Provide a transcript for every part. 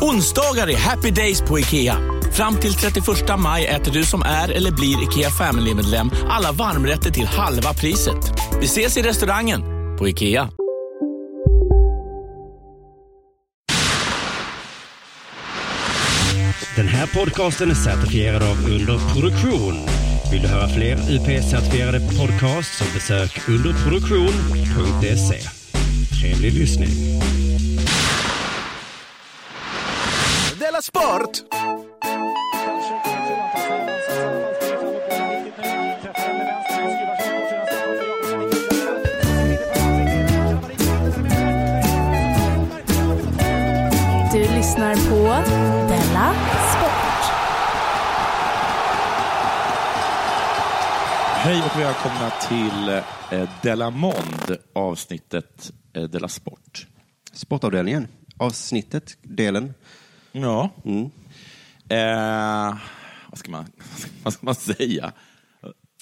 Onsdagar är happy days på IKEA. Fram till 31 maj äter du som är eller blir IKEA Family-medlem alla varmrätter till halva priset. Vi ses i restaurangen på IKEA. Den här podcasten är certifierad av Underproduktion. Vill du höra fler UP-certifierade podcasts så besök underproduktion.se. Trevlig lyssning. Della Sport! Du lyssnar på Della Sport. Hej och välkomna till eh, Della Mond, avsnittet eh, Della Sport. Sportavdelningen, avsnittet, delen. Ja. Mm. Eh, vad, ska man, vad ska man säga?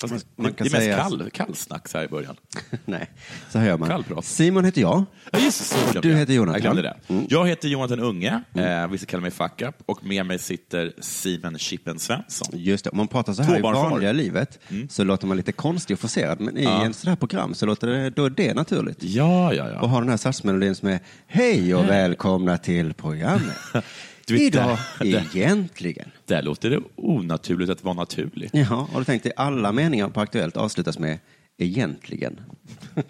Fast Man- man det är mest säga- kall, kallsnack så här i början. Nej, så här gör man. Kallprat. Simon heter jag. Ja, just Du jag. heter Jonathan. Jag glömde det. Mm. Jag heter Jonathan Unge, eh, vissa kallar mig Fuck Up, och med mig sitter Simon Chippen Svensson. Just det, om man pratar så här i vanliga livet Mm. så låter man lite konstig och forcerad, men i Ja. ett sådant här program så låter det, då är det naturligt. Ja, ja, Och ja. ha den här satsmelodin som är Hej och välkomna till programmet. Vet, Idag det- det- egentligen. Där låter det onaturligt att vara naturlig. Ja, har du tänkt dig alla meningar på Aktuellt avslutas med egentligen.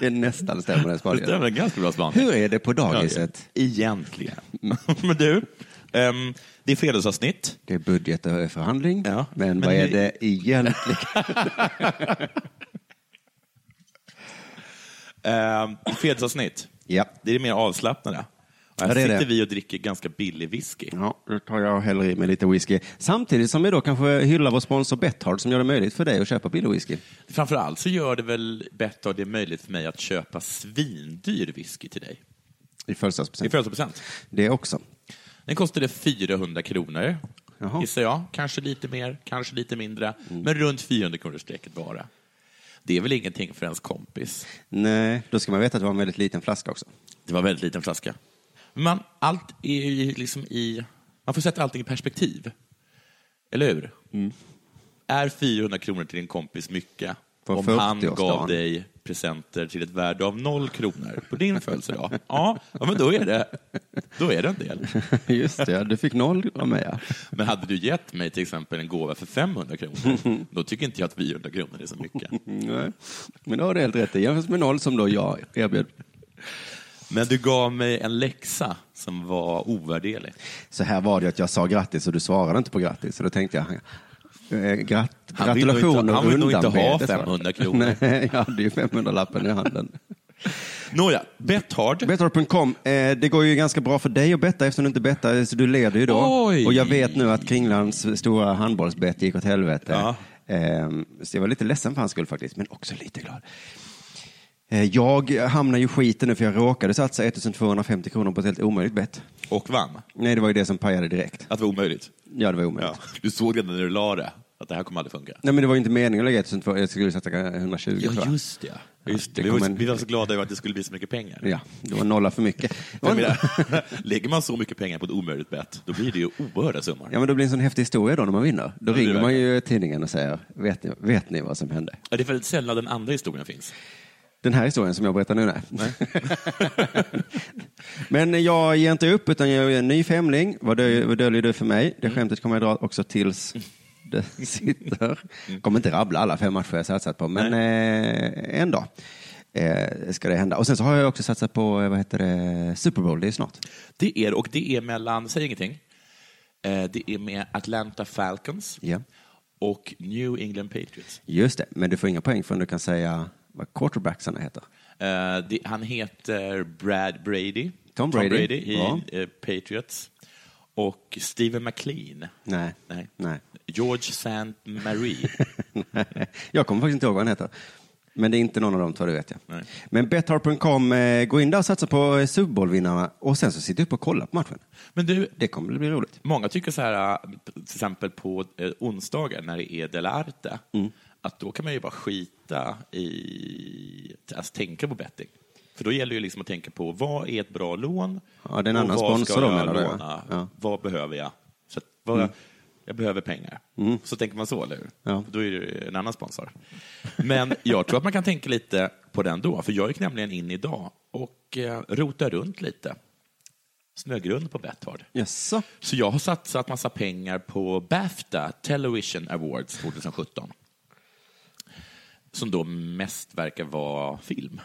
det är nästan stämmer den Det är spaningen. väl en ganska bra spaning. Hur är det på dagiset? Egentligen. Men du, ehm, det är fredagsavsnitt. Det är budget och förhandling, Ja, men, men vad är det egentligen? Ehm, fredagsavsnitt. ja. Det är det mer avslappnade. Och här Ja, sitter det. vi och dricker ganska billig whisky. Ja, då tar jag hellre i mig lite whisky. Samtidigt som vi då kanske hyllar vår sponsor Betthard som gör det möjligt för dig att köpa billig whisky. Framförallt så gör det väl bättre det möjligt för mig att köpa svindyr whisky till dig. I I födelsedagspresent. födelsedagspresent. Det också. Den kostade 400 kronor, Jaha. gissar jag. Kanske lite mer, kanske lite mindre. Mm. Men runt 400 kronor strecket bara. Det är väl ingenting för ens kompis. Nej, då ska man veta att det var en väldigt liten flaska också. Det var en väldigt liten flaska. Men man, allt är ju liksom i... Man får sätta allting i perspektiv. Eller hur? Mm. Är 400 kronor till din kompis mycket På om han 40-årsdagen. gav dig presenter till ett värde av noll kronor på din födelsedag? Ja, ja men då är, det, då är det en del. Just det, du fick noll av mig. Ja. Men hade du gett mig till exempel en gåva för 500 kronor, då tycker inte jag att 400 kronor är så mycket. Nej. Men då har du helt rätt i. Jämfört med noll som då jag erbjöd. Men du gav mig en läxa som var ovärderlig. Så här var det att jag sa grattis och du svarade inte på grattis. Så då tänkte jag, eh, grat, Han vill gratulationer han vill nog inte ha undanbedes, va? 500 kronor. Nej, jag hade ju 500-lappen i handen. Nåja, Betthard. Betthard.com, eh, det går ju ganska bra för dig att betta eftersom du inte bettar, så du leder ju då. Oj. Och jag vet nu att Kringlands stora handbollsbett gick åt helvete. Ja. Eh, så jag var lite ledsen för hans skull faktiskt, men också lite glad. Eh, jag hamnar ju i skiten nu för jag råkade satsa 1250 kronor på ett helt omöjligt bett. Och vann. Nej, det var ju det som pajade direkt. Att det var omöjligt. Ja, det var omöjligt. Ja. Du såg redan när du la det, att det här kommer aldrig funka. Nej, men det var ju inte meningen att lägga 1200, jag skulle sätta 120 tror jag. just det. Just det det. Vi, var, en- vi var så glada över att det skulle bli så mycket pengar. Ja, det var nolla för mycket. Menar, lägger man så mycket pengar på ett omöjligt bett, då blir det ju oerhörda summor. Ja, men det blir en sån häftig historia då när man vinner. Då Ja, det ringer man det. ju tidningen och säger, vet ni, vet ni vad som hände? Ja, Det är väldigt sällan den andra historien finns. Den här historien som jag berättar nu, nej. Men jag ger inte upp, utan jag är en ny femling. Vad dö- vad döljer du för mig? Det skämtet kommer jag dra också tills det sitter. Kommer inte rabbla alla fem matcher jag satsat på, men eh, en dag. eh, ska det hända. Och sen så har jag också satsat på, eh, vad heter det, Super Bowl, det är snart. Det är och det är mellan, säg ingenting, Eh, det är med Atlanta Falcons Ja. och New England Patriots. Just det, men du får inga poäng förrän du kan säga vad quarterbacksarna heter. Eh, det, han heter Brad Brady. Tom Brady. i Bra. eh, Patriots. Och Steven McLean. Nej. Nej. Nej. George St. Marie. jag kommer faktiskt inte ihåg vad han heter. Men det är inte någon av de två, det vet jag. Nej. Men Betthard.com, eh, gå in där och satsa på Super Bowl-vinnarna och sen så sitter upp och kolla på matchen. Men du, Det kommer bli roligt. många tycker så här, till exempel på onsdagar när det är Del Arte, Mm. att då kan man ju bara skita i att tänka på betting. För då gäller det liksom att tänka på vad är ett bra lån? Ja, det är en annan vad sponsor ska då, menar du? Ja. Vad behöver jag? Så att, vad, Jag behöver pengar. Så tänker man så, eller hur? Ja. Då är det en annan sponsor. Men jag tror att man kan tänka lite på den då, för jag gick nämligen in idag och eh, rotar runt lite. Snögrund på Betthard. Jaså? Så jag har satsat massa pengar på Bafta Television Awards 2017. Som då mest verkar vara film.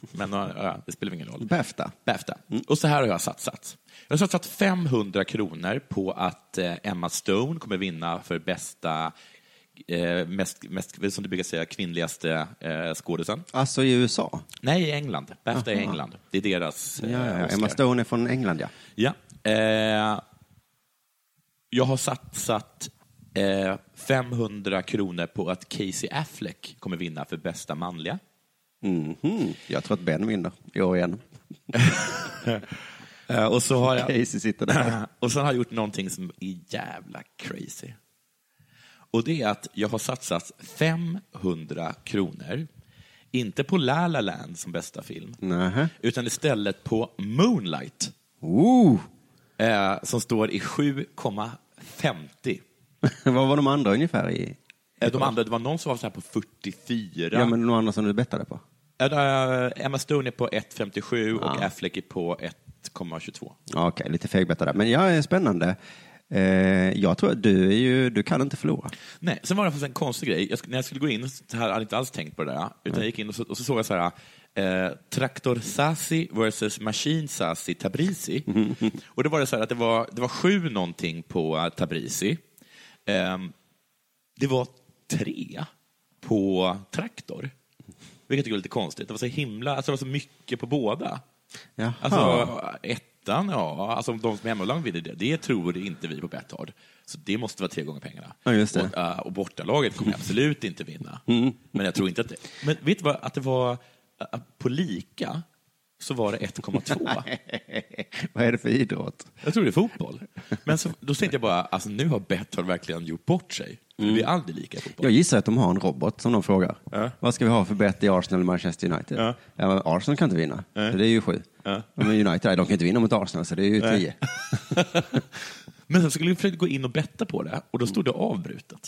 Men ja, det spelar ingen roll. Bafta? Bafta. Och så här har jag satsat. Jag har satsat 500 kronor på att eh, Emma Stone kommer vinna för bästa, eh, mest, mest, som du brukar säga, kvinnligaste eh, skådisen. Alltså i USA? Nej, i England. Bafta i. England. Det är deras eh, ja, ja. Oscar. Emma Stone är från England, ja. Ja. Eh, jag har satsat eh, 500 kronor på att Casey Affleck kommer vinna för bästa manliga. Mhm. Jag tror att Ben vinner i år igen. Eh, och så har jag... Casey sitter där. och sen har jag gjort någonting som är jävla crazy. Och det är att jag har satsat 500 kronor, inte på La La Land som bästa film, Nähä. utan istället på Moonlight, Ooh. eh, som står i 7,50. Vad var de andra ungefär i? De andra, det var någon som var så här på 44. Ja, men de andra som du bettade på? Emma Stone är på 1,57 och Ja. Affleck är på 1,22. Ja, Okej, lite fegbettade. Men ja, det är spännande. Eh, jag tror att du, ju, du kan inte förlora. Nej, sen var det en konstig grej. Jag, när jag skulle gå in så här, hade jag inte alls tänkt på det där. Utan jag gick in och så, och så såg jag så här, eh, Traktor Sassi versus Machine Sassi Tabrizi. Och då var det så här att det var, det var sju någonting på eh, Tabrizi. Ehm, det var tre på Traktor. Vilket jag tycker var lite konstigt. Det var så himla, alltså det var så mycket på båda. Jaha. Alltså, ettan, ja, alltså de som är hemmalag vinner det, det tror inte vi på Betthard. Så det måste vara tre gånger pengarna. Ja, just det. Och, äh, och bortalaget kommer absolut inte vinna. Mm. Men jag tror inte att det... Men vet du vad, att det var äh, på lika så var det 1,2. Vad är det för idrott? Jag tror det är fotboll. Men så, då tänkte jag bara, alltså nu har Betthard verkligen gjort bort sig. För Det är aldrig lika i fotboll. Jag gissar att de har en robot som de frågar. Ja. Vad ska vi ha för bett i Arsenal och Manchester United? Ja. men Arsenal kan inte vinna, Nej. så det är ju sju. Ja. Men United, de kan inte vinna mot Arsenal, så det är ju tio. Men sen skulle vi försöka gå in och betta på det och då stod det avbrutet.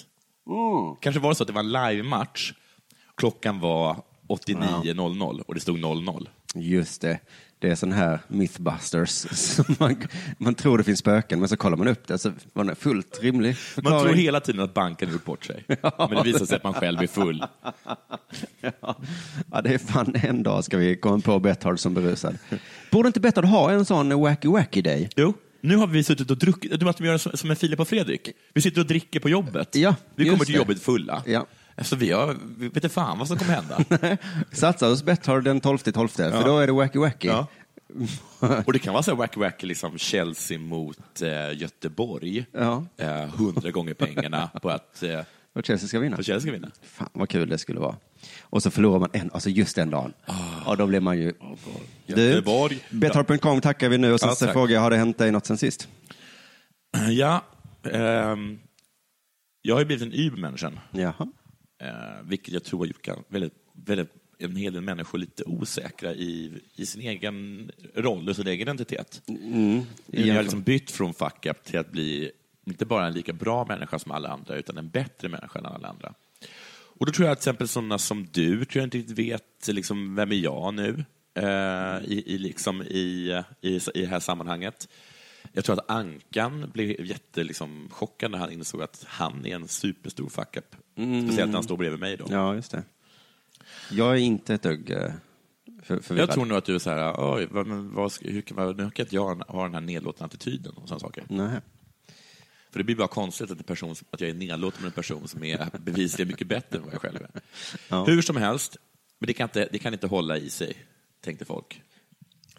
Kanske var det så att det var en live-match. Klockan var 89.00 och det stod 00. Just det. Det är sån här mythbusters. som man, man tror det finns spöken, men så kollar man upp det, så var det fullt rimlig Man tror hela tiden att banken har gjort bort sig. Men det visar sig att man själv är full. Ja. ja, det är fan en dag ska vi komma på Betthard som berusad. Borde inte Betthard ha en sån wacky wacky day? Jo, nu har vi suttit och druckit. Du måste göra som som en Filip och Fredrik. Vi sitter och dricker på jobbet. Ja, vi kommer till det. jobbet fulla. Ja. Så vi, har, vi vet inte fan vad som kommer hända. Satsa hos Betthard den 12 12 för Ja. då är det wacky wacky. Ja. Och det kan vara så wacky wacky, liksom Chelsea mot eh, Göteborg. Ja. Eh, Hundra gånger pengarna på att eh, Och Chelsea ska vinna. för Chelsea ska vinna. Fan vad kul det skulle vara. Och så förlorar man en, alltså just den dagen. Ja, då blir man ju... Du, Göteborg. Betthard.com tackar vi nu och sen Ja, så frågar jag, har det hänt dig något sen sist? Ja, ehm, jag har ju blivit en Ubermänniska. Jaha. Eh, vilket jag tror har gjort väldigt, väldigt, en hel del människor lite osäkra i, i sin egen roll och sin egen identitet. Mm. Jag har liksom bytt från fuck up till att bli inte bara en lika bra människa som alla andra, utan en bättre människa än alla andra. Och då tror jag att till exempel sådana som du, tror jag inte riktigt vet liksom, vem är jag nu eh, i, i, liksom, i, i, i det här sammanhanget. Jag tror att Ankan blev jätte liksom, chockad när han insåg att han är en superstor fuck up. Speciellt när han står bredvid mig då. Ja, just det. Jag är inte ett dugg... eh, för, förvirrad. Jag tror nog att du är så här, oj, vad, men vad, hur kan man, nu kan inte jag ha den här nedlåtande attityden och sådana saker. Nej. För det blir bara konstigt att, en person, att jag är nedlåten med en person som är bevisligen mycket bättre än vad jag själv är. Ja. Hur som helst, men det kan, inte, det kan inte hålla i sig, tänkte folk.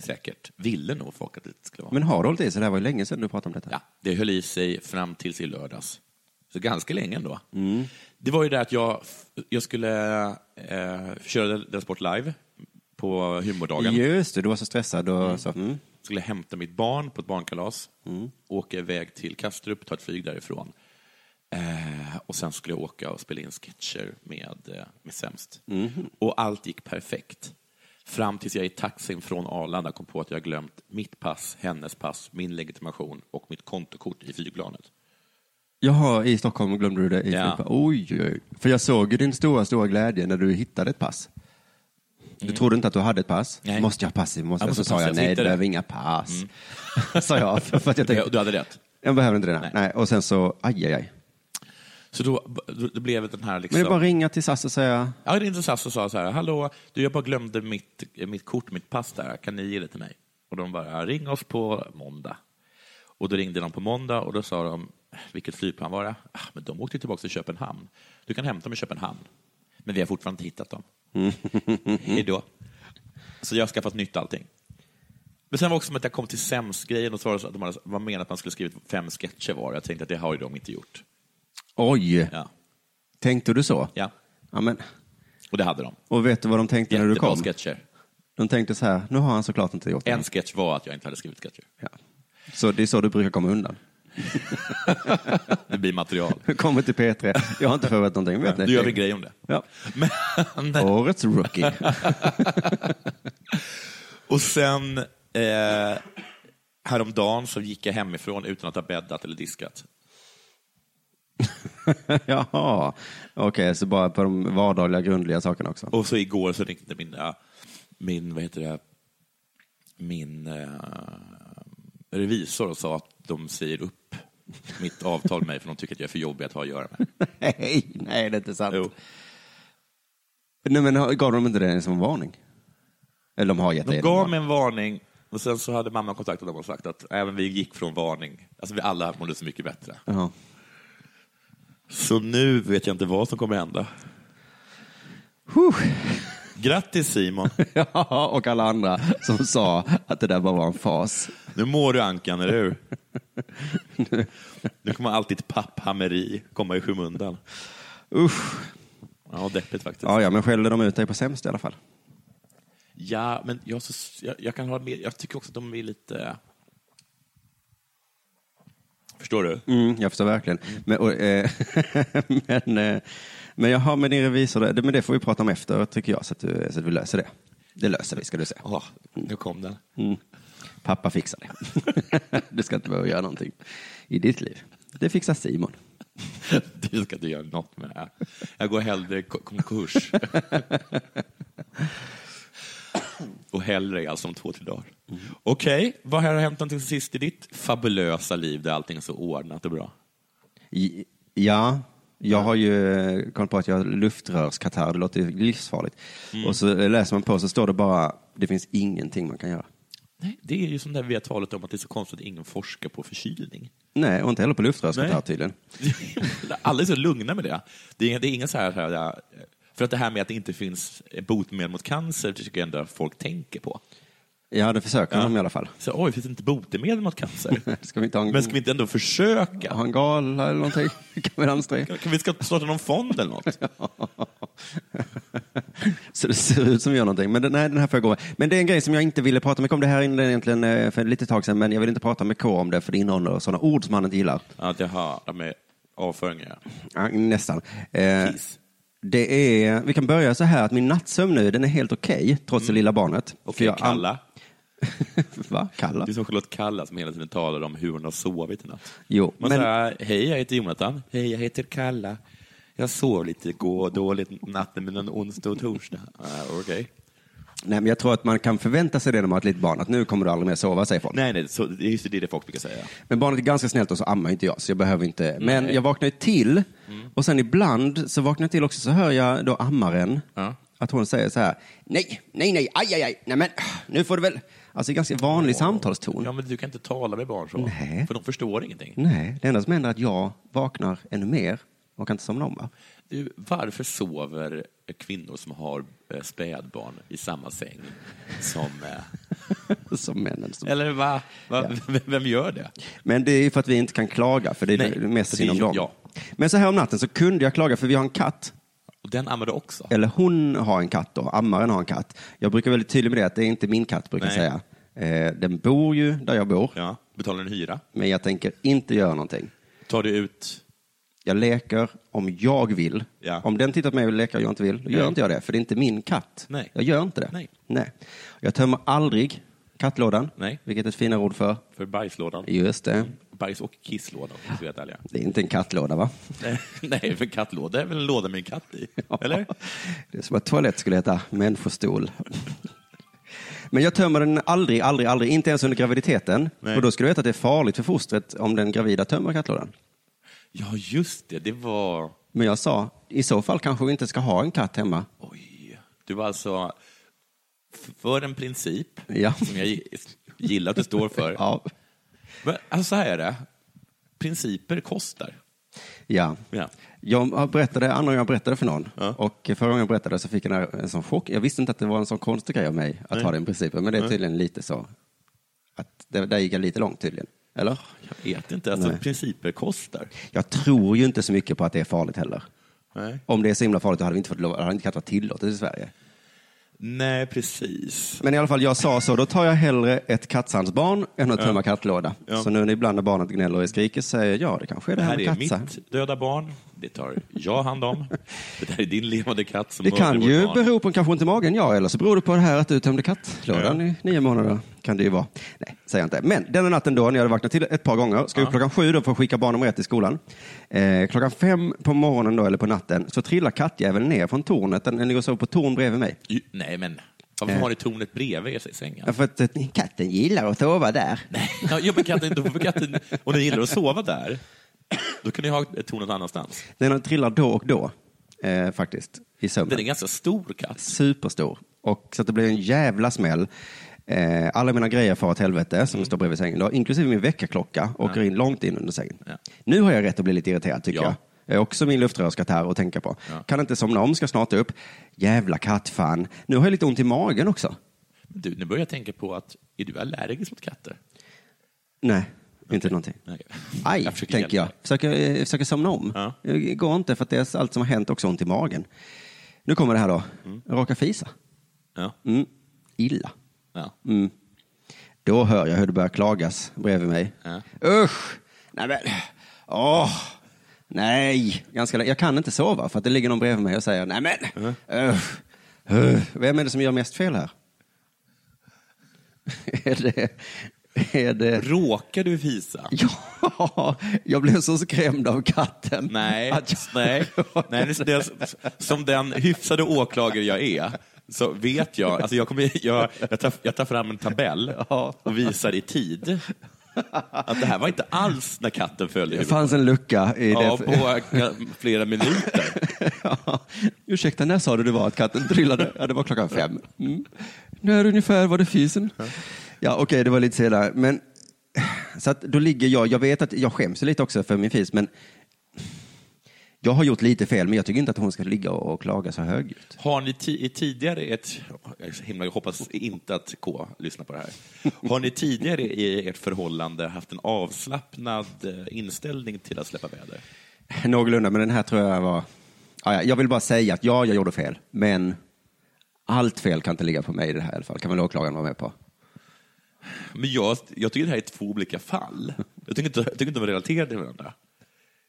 Säkert. Ville nog folk att det skulle vara. Men har du hållit i sig? Det här var ju länge sedan du pratade om detta. Ja, det höll i sig fram tills i lördags. Så ganska länge ändå. Mm. Det var ju det att jag, jag skulle eh, köra Den Sport live på humordagen. Just det, du var så stressad och så. Mm. skulle hämta mitt barn på ett barnkalas, åka iväg till Kastrup, ta ett flyg därifrån. Eh, och sen skulle jag åka och spela in sketcher med, eh, med Sämst. Och allt gick perfekt. Fram tills jag i taxin från Arlanda kom på att jag glömt mitt pass, hennes pass, min legitimation och mitt kontokort i flygplanet. Jaha, i Stockholm glömde du det? I Ja. Oj, oj, oj. För jag såg ju din stora, stora glädje när du hittade ett pass. Du trodde inte att du hade ett pass. Nej. Måste jag ha pass? Måste Jag måste Så sa jag, jag nej, du det." behöver inga pass. sa jag, för, för att jag tänkte, Du hade rätt. jag behöver inte det. Nej. nej. Och sen så, aj, aj, aj. Så då, då, blev det den här liksom... Men det är bara att ringa till SAS och säga, Ja, är inte SAS och sa så här, hallå, du, jag bara glömde mitt, mitt kort, mitt pass där, kan ni ge det till mig? Och de bara, ring oss på måndag. Och då ringde de på måndag och då sa de, vilket flygplan var det? Ah, men de åkte tillbaka till Köpenhamn. Du kan hämta dem i Köpenhamn. Men vi har fortfarande inte hittat dem. Hej då. Så jag har skaffat nytt allting. Men sen var det också som att jag kom till sämst-grejen och så var det så att de hade, var menat att man skulle skrivit fem sketcher var. Jag tänkte att det har ju de inte gjort. Oj, Ja. tänkte du så? ja. Ja, men, Och det hade de. och vet du vad de tänkte när du Jättebra kom? sketcher. De tänkte så här, nu har han såklart inte gjort det. En sketch var att jag inte hade skrivit sketcher. Ja. Så det är så du brukar komma undan. Det blir material. Kommer till P3, jag har inte förberett någonting. Vet ni? Du gör en grej om det. Ja. Men, Årets rookie. och sen eh, häromdagen så gick jag hemifrån utan att ha bäddat eller diskat. Jaha, okej, så bara på de vardagliga grundliga sakerna också. Och så igår så ringde min, min vad heter det, min äh, revisor och sa att de säger upp mitt avtal med mig för de tycker att jag är för jobbig att ha att göra med. Nej, nej, det är inte sant. Jo. Nej, men gav de inte det som varning? Eller de har gett De gav mig en varning och sen så hade mamma kontaktat dem och sagt att även vi gick från varning. Alltså vi alla mådde så mycket bättre. Jaha. Så nu vet jag inte vad som kommer hända. Grattis Simon! Ja, och alla andra som sa att det där bara var en fas. Nu mår du Ankan, eller hur? Nu kommer alltid papphammeri komma i skymundan. Usch. Ja, deppigt faktiskt. Ja, ja, men skällde de ut dig på sämst i alla fall? Ja, men jag, jag, jag kan ha med, jag tycker också att de är lite... Förstår du? Mm, jag förstår verkligen. Men, och, eh, men, eh, men jag har med din revisor, det, men det får vi prata om efter tycker jag, så att, du, så att vi löser det. Det löser vi, ska du se. Åh, nu kom den. Mm. Pappa fixar det. du ska inte behöva göra någonting i ditt liv. Det fixar Simon. Du ska inte göra något med det här. Jag går hellre ko- konkurs. Och hellre alltså om två, tre dagar. Okej, vad har hänt någonting sist i ditt fabulösa liv där allting är så ordnat och bra? I- Ja, jag har ju kommit på att jag har luftrörskatarr, det låter livsfarligt. Mm. Och så läser man på så står det bara, det finns ingenting man kan göra. Nej, det är ju som det vi har talat om att det är så konstigt att ingen forskar på förkylning. Nej, och inte heller på luftrörskatarr tydligen. Alla är så lugna med det. Det är, det är inga så här, så här, för att det här med att det inte finns botemedel mot cancer tycker jag ändå folk tänker på. Ja, det försöker Ja. de i alla fall. Så, oj, finns det inte botemedel mot cancer? Ska vi inte en, Men ska vi inte ändå försöka? ha en gala eller någonting? kan vi anstränga? Kan, vi ska starta någon fond eller något? Så det ser ut som gör någonting. Men den, nej, den här får jag gå med. Men det är en grej som jag inte ville prata mycket om. Det här inne egentligen eh, för lite tag sedan, men jag vill inte prata med K om det, för det innehåller sådana ord som han inte gillar. Att jag har med avföringar. Ja, nästan. Eh, Kiss. Det är, vi kan börja så här att min nattsömn nu, den är helt okej, trots det lilla barnet. För jag- Kalla. Va? Kalla? Det är som Charlotte Kalla som hela tiden talar om hur hon har sovit i natt. Jo, Man men, säger, hej jag heter Jonathan. Hej jag heter Kalla. Jag sov lite igår, dåligt natten mellan onsdag och torsdag. Uh, Okej. Nej, men jag tror att man kan förvänta sig det när man har ett litet barn, att nu kommer du aldrig mer sova, säger folk. Nej, nej, så, det är just det, det folk brukar säga. Men barnet är ganska snällt och så ammar inte jag, så jag behöver inte. Men Nej. Mm. jag vaknar ju till och sen ibland så vaknar jag till också så hör jag då ammaren Ja. att hon säger så här, nej, nej, nej, aj, aj, aj, nej men nu får du väl, alltså ganska vanlig samtalston. Ja, men du kan inte tala med barn så. Nej. För de förstår ingenting. Nej, det enda som händer är att jag vaknar ännu mer och kan inte somna om. Va? Du, varför sover kvinnor som har eh, spädbarn i samma säng som... Eh, som männen. Som... Eller va? va? Vem- Vem gör det? Men det är ju för att vi inte kan klaga, för det är Nej, mest synd om dem. ja. Men så här om natten så kunde jag klaga, för vi har en katt. Och den ammar du också? Eller hon har en katt då, ammaren har en katt. Jag brukar vara väldigt tydlig med det, att det är inte min katt, brukar jag Nej. säga. Eh, den bor ju där jag bor, Ja. Betalar en hyra? men jag tänker inte göra någonting. Tar du ut... Jag leker om jag vill. Ja. Om den tittar på mig och leka och jag inte vill, då gör Nej. inte jag det, för det är inte min katt. Nej. Jag gör inte det. Nej. Nej. Jag tömmer aldrig kattlådan, Nej. vilket är ett finare ord för. För bajslådan? Just det. Bajs och kisslådan, om vi ska ärliga. Det är inte en kattlåda, va? Nej, för kattlåda är väl en låda med en katt i? Eller? Det är som att toalett skulle heta människostol. Men jag tömmer den aldrig, aldrig, aldrig, inte ens under graviditeten. Nej. För då skulle du veta att det är farligt för fostret om den gravida tömmer kattlådan. Ja, just det. Det var... Men jag sa, i så fall kanske vi inte ska ha en katt hemma. Oj. Du var alltså för en princip Ja. som jag gi- gillar att du står för. Ja. Men, alltså, så här är det. Principer kostar. Ja. Ja. Jag berättade, andra gången jag berättade för någon, Ja. och förra gången jag berättade så fick jag en, sån chock. Jag visste inte att det var en sån konstig grej av mig att Nej. ha den principen, men det är tydligen lite så. Att det, där gick jag lite långt tydligen. Eller? Jag vet inte. Alltså, Nej. principer kostar. Jag tror ju inte så mycket på att det är farligt heller. Nej. Om det är så himla farligt då hade vi inte fått lov, hade inte katt varit tillåtet i Sverige. Nej, precis. Men i alla fall, jag sa så, då tar jag hellre ett kattsandsbarn än att Ja. tömma kattlåda. Ja. Så nu när ibland när barnet gnäller och skriker säger jag, ja det kanske är det Det här här med är kattsand. mitt döda barn. Det tar jag hand om. Det där är din levande katt som Det kan ju barn. bero på en kanske ont i magen, ja, eller så beror det på det här att du tömde kattlådan Ja. i nio månader. Kan det ju vara. Nej, säger jag inte. Men denna natten då, när jag hade vaknat till ett par gånger, ska upp klockan sju då för att skicka barn nummer ett till skolan. Eh, klockan fem på morgonen då, eller på natten, så trillar kattjäveln ner från tornet. Den, den ligger och sover på torn bredvid mig. Nej, men varför Eh. har ni tornet bredvid er i sängen? Ja, För att eh, katten gillar att sova där. Ja, ja, men katten, då får katten, om ni gillar att sova där, då kan ni ha ett torn någon annanstans. Den trillar då och då, eh, faktiskt, i sömnen. Den är en ganska stor katt. Superstor. Och så det blir en jävla smäll. Eh, alla mina grejer far åt helvete som står bredvid sängen, då, inklusive min väckarklocka, åker in långt in under sängen. Ja. Nu har jag rätt att bli lite irriterad tycker Ja. jag. Jag har också min luftrörskatt här att tänka på. Ja. Kan inte somna om, ska snart upp. Jävla kattfan. Nu har jag lite ont i magen också. Du, nu börjar jag tänka på att, är du allergisk mot katter? Nej, inte någonting. Nej. Aj, Jag tänker jag. Försöker, eh, försöker somna om. Ja. Det går inte för att det är allt som har hänt också ont i magen. Nu kommer det här då. Jag råkar fisa. Ja. Mm. Illa. Ja. Mm. Då hör jag hur det börjar klagas bredvid mig. Ja. Usch! Nej men, åh! Nej! Ganska, jag kan inte sova för att det ligger någon bredvid mig och säger nej men, usch! usch. Vem är det som gör mest fel här? är det... Är det... Råkar du fisa? Ja, jag blev så skrämd av katten. Nej, jag- nej. nej det, det, som den hyfsade åklagare jag är, så vet jag, alltså jag, kommer, jag, jag, tar, jag tar fram en tabell och visar i tid att det här var inte alls när katten följde Det huvudet. fanns en lucka i Ja, det. på flera minuter. Ja. Ursäkta, när sa du det var att katten trillade? Ja, det var klockan fem. Mm. När ungefär var det fisen? Ja, okej, det var lite senare. Men, så att då ligger jag, jag vet att jag skäms lite också för min fis, men jag har gjort lite fel, men jag tycker inte att hon ska ligga och klaga så högljutt. Har ni i tidigare ett, jag himla, jag hoppas inte att K lyssnar på det här. Har ni tidigare i ert förhållande haft en avslappnad eh, inställning till att släppa väder? Någorlunda, men den här tror jag var... Ja, ja, jag vill bara säga att ja, jag gjorde fel, men allt fel kan inte ligga på mig i det här i alla fall, kan väl åklagaren vara med på. Men jag, jag tycker det här är två olika fall. Jag tycker inte, jag tycker inte de är relaterade till varandra.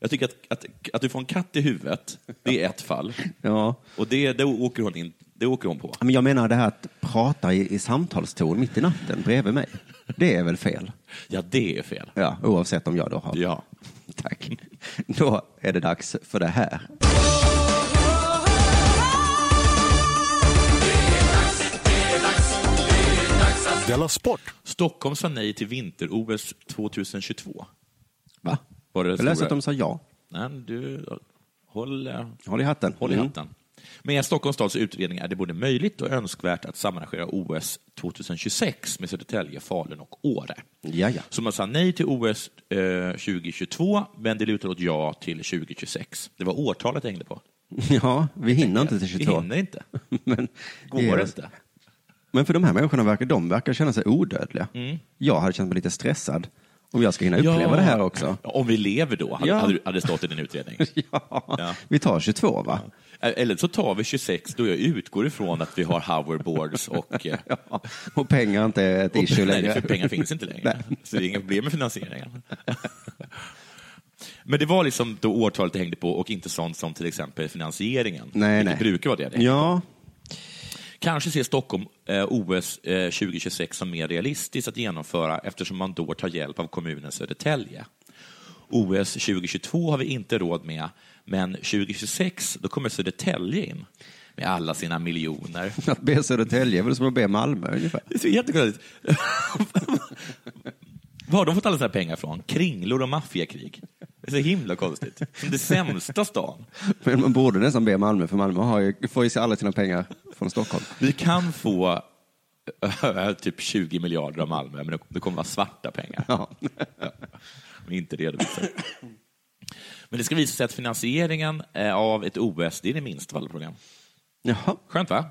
Jag tycker att, att, att du får en katt i huvudet, det är ett fall. Ja. Och det, det, åker hon in, det åker hon på. Men jag menar det här att prata i, i samtalston mitt i natten bredvid mig. Det är väl fel? Ja, det är fel. Ja, oavsett om jag då har... Ja. Tack. Då är det dags för det här. Della Sport! Stockholm sa nej till vinter-OS 2022. Va? Var det Jag stora- läste att de sa ja. Nej, du, håll, eh, Håll i hatten. håll i Mm. hatten. Med en Stockholms stads utredning är det både möjligt och önskvärt att samarrangera OS 2026 med Södertälje, Falun och Åre. Jaja. Så man sa nej till OS eh, 2022, men det lutar åt ja till 2026. Det var årtalet det hängde på. Ja, vi hinner inte till Vi 22. hinner inte. Men, Går det inte? Men för de här människorna verkar, de verkar känna sig odödliga. Mm. Jag hade känt mig lite stressad om jag ska hinna uppleva det här också. Ja, Om vi lever då, hade, Ja. hade, det stått i din utredning. Ja. Vi tar 22 va? Eller så tar vi 26 då jag utgår ifrån att vi har hoverboards och... eh, Och pengar inte är ett issue nej, längre. för pengar finns inte längre. Så det är inga problem med finansieringen. Men det var liksom då årtalet det hängde på och inte sånt som till exempel finansieringen. Nej, nej. brukar vara det. det Ja, Kanske ser Stockholm eh, OS eh, 2026 som mer realistiskt att genomföra eftersom man då tar hjälp av kommunen Södertälje. OS 2022 har vi inte råd med, men 2026 då kommer Södertälje in med alla sina miljoner. att be Södertälje är väl som att be Malmö ungefär. Det är så jättekonstigt. Var har de fått alla sina pengar från? Kringlor och maffiakrig. Det är så himla konstigt. Som det sämsta stan. Men man borde nästan be Malmö, för Malmö har ju, får ju alla sina pengar från Stockholm. Vi kan få äh, typ 20 miljarder av Malmö, men det- kommer vara svarta pengar. Ja. Men inte redovisade. Men det ska visa sig att finansieringen eh, av ett OS, det är det minsta av alla problem. Jaha. Skönt va?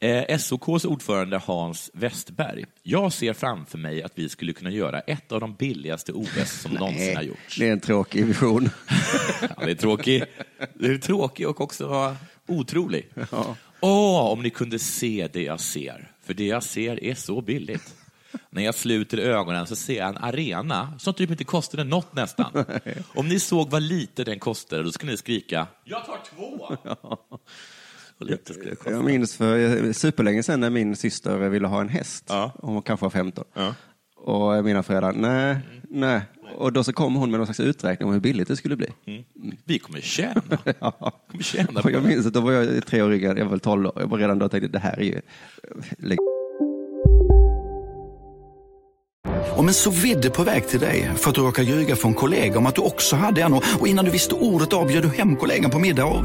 Eh, SOKs ordförande Hans Westberg. Jag ser framför mig att vi skulle kunna göra ett av de billigaste OS som någonsin har gjorts. det är en tråkig vision. Ja, det är tråkig. Det är tråkig och också otrolig. Åh, om ni kunde se det jag ser. För det jag ser är så billigt. När jag sluter ögonen så ser jag en arena som typ inte kostade något nästan. Om ni såg vad lite den kostade, då skulle ni skrika Jag tar två! Lite skulle kosta. Jag minns för superlänge sedan när min syster ville ha en häst. Hon kanske var 15. Och mina föräldrar, nej, nej. Och då så kom hon med någon slags uträkning om hur billigt det skulle bli. Mm. Vi kommer tjäna. Ja. kommer tjäna Och jag på det. minns att då var jag tre år yngre, jag var väl 12 år. Jag var redan då tänkte det här är ju... Lägg- Om en så vidde på väg till dig för att du råkar ljuga från kollega om att du också hade en och och innan du visste ordet av bjöd du hem kollegan på middag och...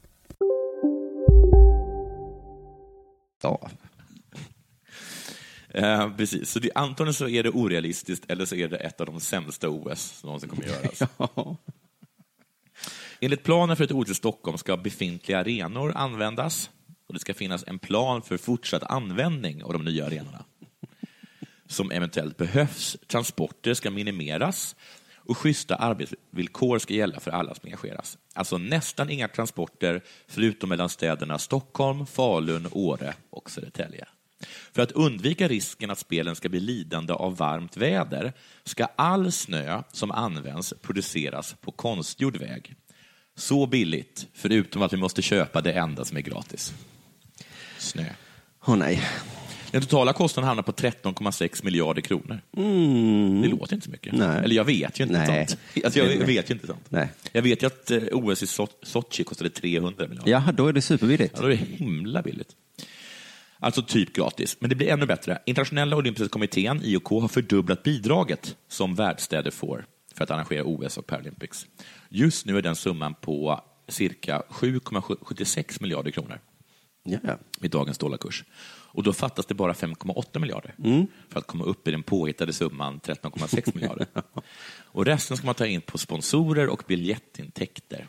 Ja. Eh, precis, så det, antagligen så är det orealistiskt eller så är det ett av de sämsta OS som någonsin kommer göras. Enligt planen för ett OS i Stockholm ska befintliga arenor användas och det ska finnas en plan för fortsatt användning av de nya arenorna som eventuellt behövs. Transporter ska minimeras och schyssta arbetsvillkor ska gälla för alla som engageras. Alltså nästan inga transporter förutom mellan städerna Stockholm, Falun, Åre och Södertälje. För att undvika risken att spelen ska bli lidande av varmt väder ska all snö som används produceras på konstgjord väg. Så billigt, förutom att vi måste köpa det enda som är gratis. Snö. Åh nej. Den totala kostnaden hamnar på 13,6 miljarder kronor. Mm. Det låter inte så mycket. Nej. Eller jag vet ju inte Nej. sånt. Alltså, jag vet ju inte sånt. Nej. Jag vet ju att eh, OS i So- Sochi kostade 300 miljarder. Ja, då är det superbilligt. Ja, då är det himla billigt. Alltså typ gratis. Men det blir ännu bättre. Internationella olympiska kommittén, IOK, har fördubblat bidraget som värdstäder får för att arrangera OS och Paralympics. Just nu är den summan på cirka 7,76 miljarder kronor Ja. i dagens dollarkurs. Och då fattas det bara 5,8 miljarder Mm. för att komma upp i den påhittade summan 13,6 miljarder. Och resten ska man ta in på sponsorer och biljettintäkter.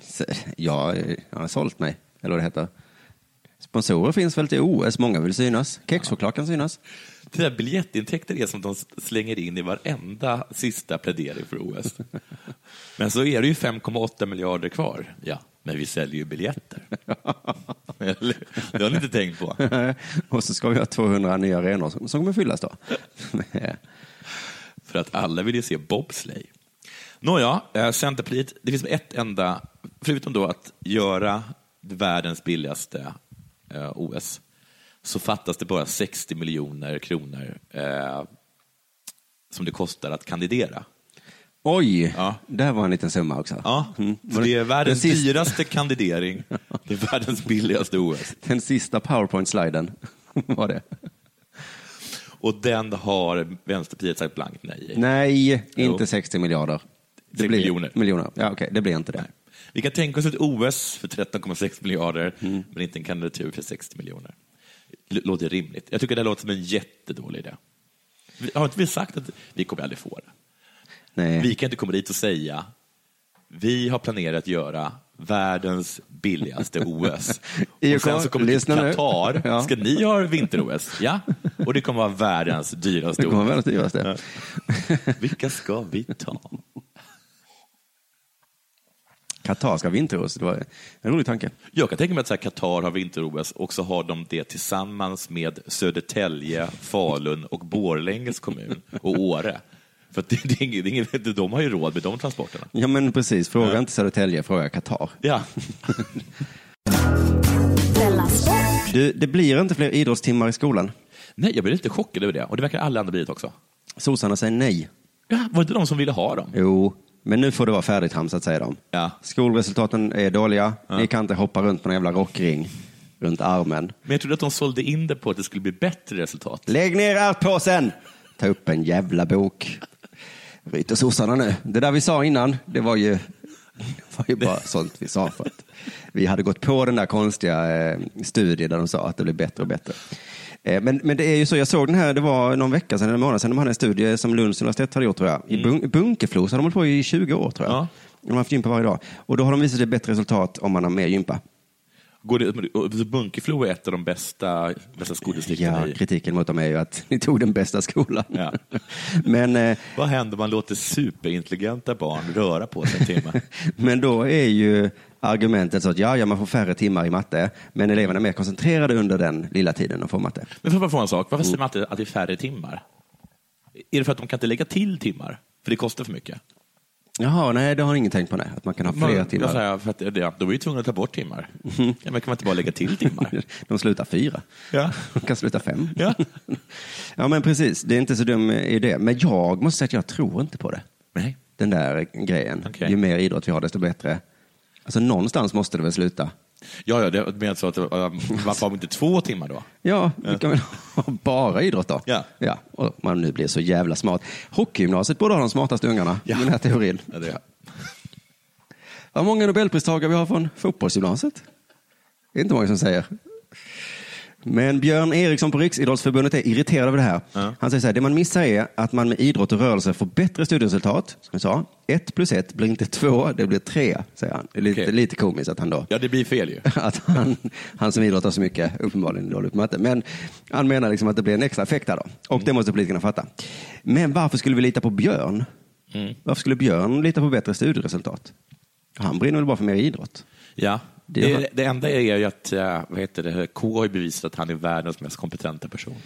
Så, Ja, jag har sålt mig, eller vad det heter. Sponsorer finns väl till OS, många vill synas. Kexchoklad kan synas. Där biljettintäkter är som de slänger in i varenda sista plädering för OS. Men så är det ju 5,8 miljarder kvar. Ja, men vi säljer ju biljetter. Det har ni inte tänkt på. och så ska vi ha 200 nya arenor som, som kommer fyllas då. För att alla vill ju se bobsleigh. Nåja, eh, Centerpartiet, det finns ett enda, förutom då att göra världens billigaste eh, OS, så fattas det bara 60 miljoner kronor eh, som det kostar att kandidera. Oj, där var en liten summa också. Ja, Mm. det är världens Den sista- dyraste kandidering, det är världens billigaste OS. Den sista powerpoint-sliden var det. Och den har Vänsterpartiet sagt blankt nej. Nej, Jo. inte 60 miljarder. Det Sex blir miljoner. miljoner. Ja, okej, det blir inte det. Vi kan tänka oss ett OS för 13,6 miljarder, Mm. men inte en kandidatur för 60 miljoner. Låter rimligt. Jag tycker det låter som en jättedålig idé. Vi- Har inte vi sagt att vi kommer aldrig få det? Nej. Vi kan inte komma dit och säga vi har planerat att göra världens billigaste OS. Och sen så kommer till lyssna nu. Qatar. Ja. Ska ni ha vinter-OS? Ja. Och det kommer vara världens dyraste Det kommer OS. världens dyraste. Vilka ska vi ta? Qatar ska ha vinter-OS. Det var en rolig tanke. Jag kan tänka mig att Qatar har vinter-OS och så har de det tillsammans med Södertälje, Falun och Borlänges kommun och Åre. För att det, det är inget, det är inget, de har ju råd med de transporterna. Ja, men precis. Fråga inte Södertälje, fråga Qatar. Ja. Du, det blir inte fler idrottstimmar i skolan. Nej, jag blir lite chockad över det. Och det verkar alla andra blivit också. Sossarna säger nej. Ja, var det inte de som ville ha dem? Jo, men nu får det vara färdigtramsat, säger de. Ja. Skolresultaten är dåliga. Ni kan inte hoppa runt på en jävla rockring runt armen. Men jag trodde att de sålde in det på att det skulle bli bättre resultat. Lägg ner ärtpåsen! Ta upp en jävla bok. Ryter sossarna nu. Det där vi sa innan, det var ju, det var ju bara sånt vi sa för att vi hade gått på den där konstiga eh, studien där de sa att det blir bättre och bättre. Eh, men, men det är ju så, jag såg den här, det var någon vecka sedan, en månad sedan, de hade en studie som Lunds universitet hade gjort tror jag. I bun- Bunkeflo så har de hållit på i 20 år tror jag. Ja. De har haft gympa varje dag. Och då har de visat sig bättre resultat om man har mer gympa. Går det, Bunkeflo är ett av de bästa, bästa skoldistrikten Ja, i... kritiken mot dem är ju att ni tog den bästa skolan. Ja. Men, eh, Vad händer om man låter superintelligenta barn röra på sig en timme? men då är ju argumentet så att ja, ja, man får färre timmar i matte, men eleverna är mer koncentrerade under den lilla tiden de får matte. Men får jag få en sak? Varför säger man alltid att det är färre timmar? Är det för att de kan inte lägga till timmar? För det kostar för mycket? Jaha, nej, det har ingen tänkt på, nej. Att man kan ha fler Man- timmar. Säger, för att, ja, då är vi tvungna att ta bort timmar. Ja, men kan man inte bara lägga till timmar? De slutar fyra. Ja. De kan sluta fem. Ja. ja, men precis. Det är inte så dum idé. Men jag måste säga att jag tror inte på det. Nej. Den där grejen. Okej. Ju mer idrott vi har, desto bättre. Alltså någonstans måste det väl sluta. Ja, ja, det men så att, um, varför har vi inte två timmar då? Ja, vi kan väl ha bara idrott då. Ja. ja. Och man nu blir så jävla smart. Hockeygymnasiet borde ha de smartaste ungarna Ja. med den här teorin. Ja, det är. Vad många nobelpristagare vi har från fotbollsgymnasiet? Det är inte många som säger. Men Björn Eriksson på Riksidrottsförbundet är irriterad över det här. Han säger så här, det man missar är att man med idrott och rörelse får bättre studieresultat. Som jag sa, ett plus ett blir inte två, det blir tre, säger han. Det är lite, Okej. lite komiskt att han då Ja, det blir fel ju. att han, han som idrottar så mycket uppenbarligen är dålig på matte. Men han menar liksom att det blir en extra effekt här då. Och det måste politikerna fatta. Men varför skulle vi lita på Björn? Mm. Varför skulle Björn lita på bättre studieresultat? Han brinner väl bara för mer idrott? Ja. Det Det, enda är ju att eh, vad heter det, K har bevisat att han är världens mest kompetenta person.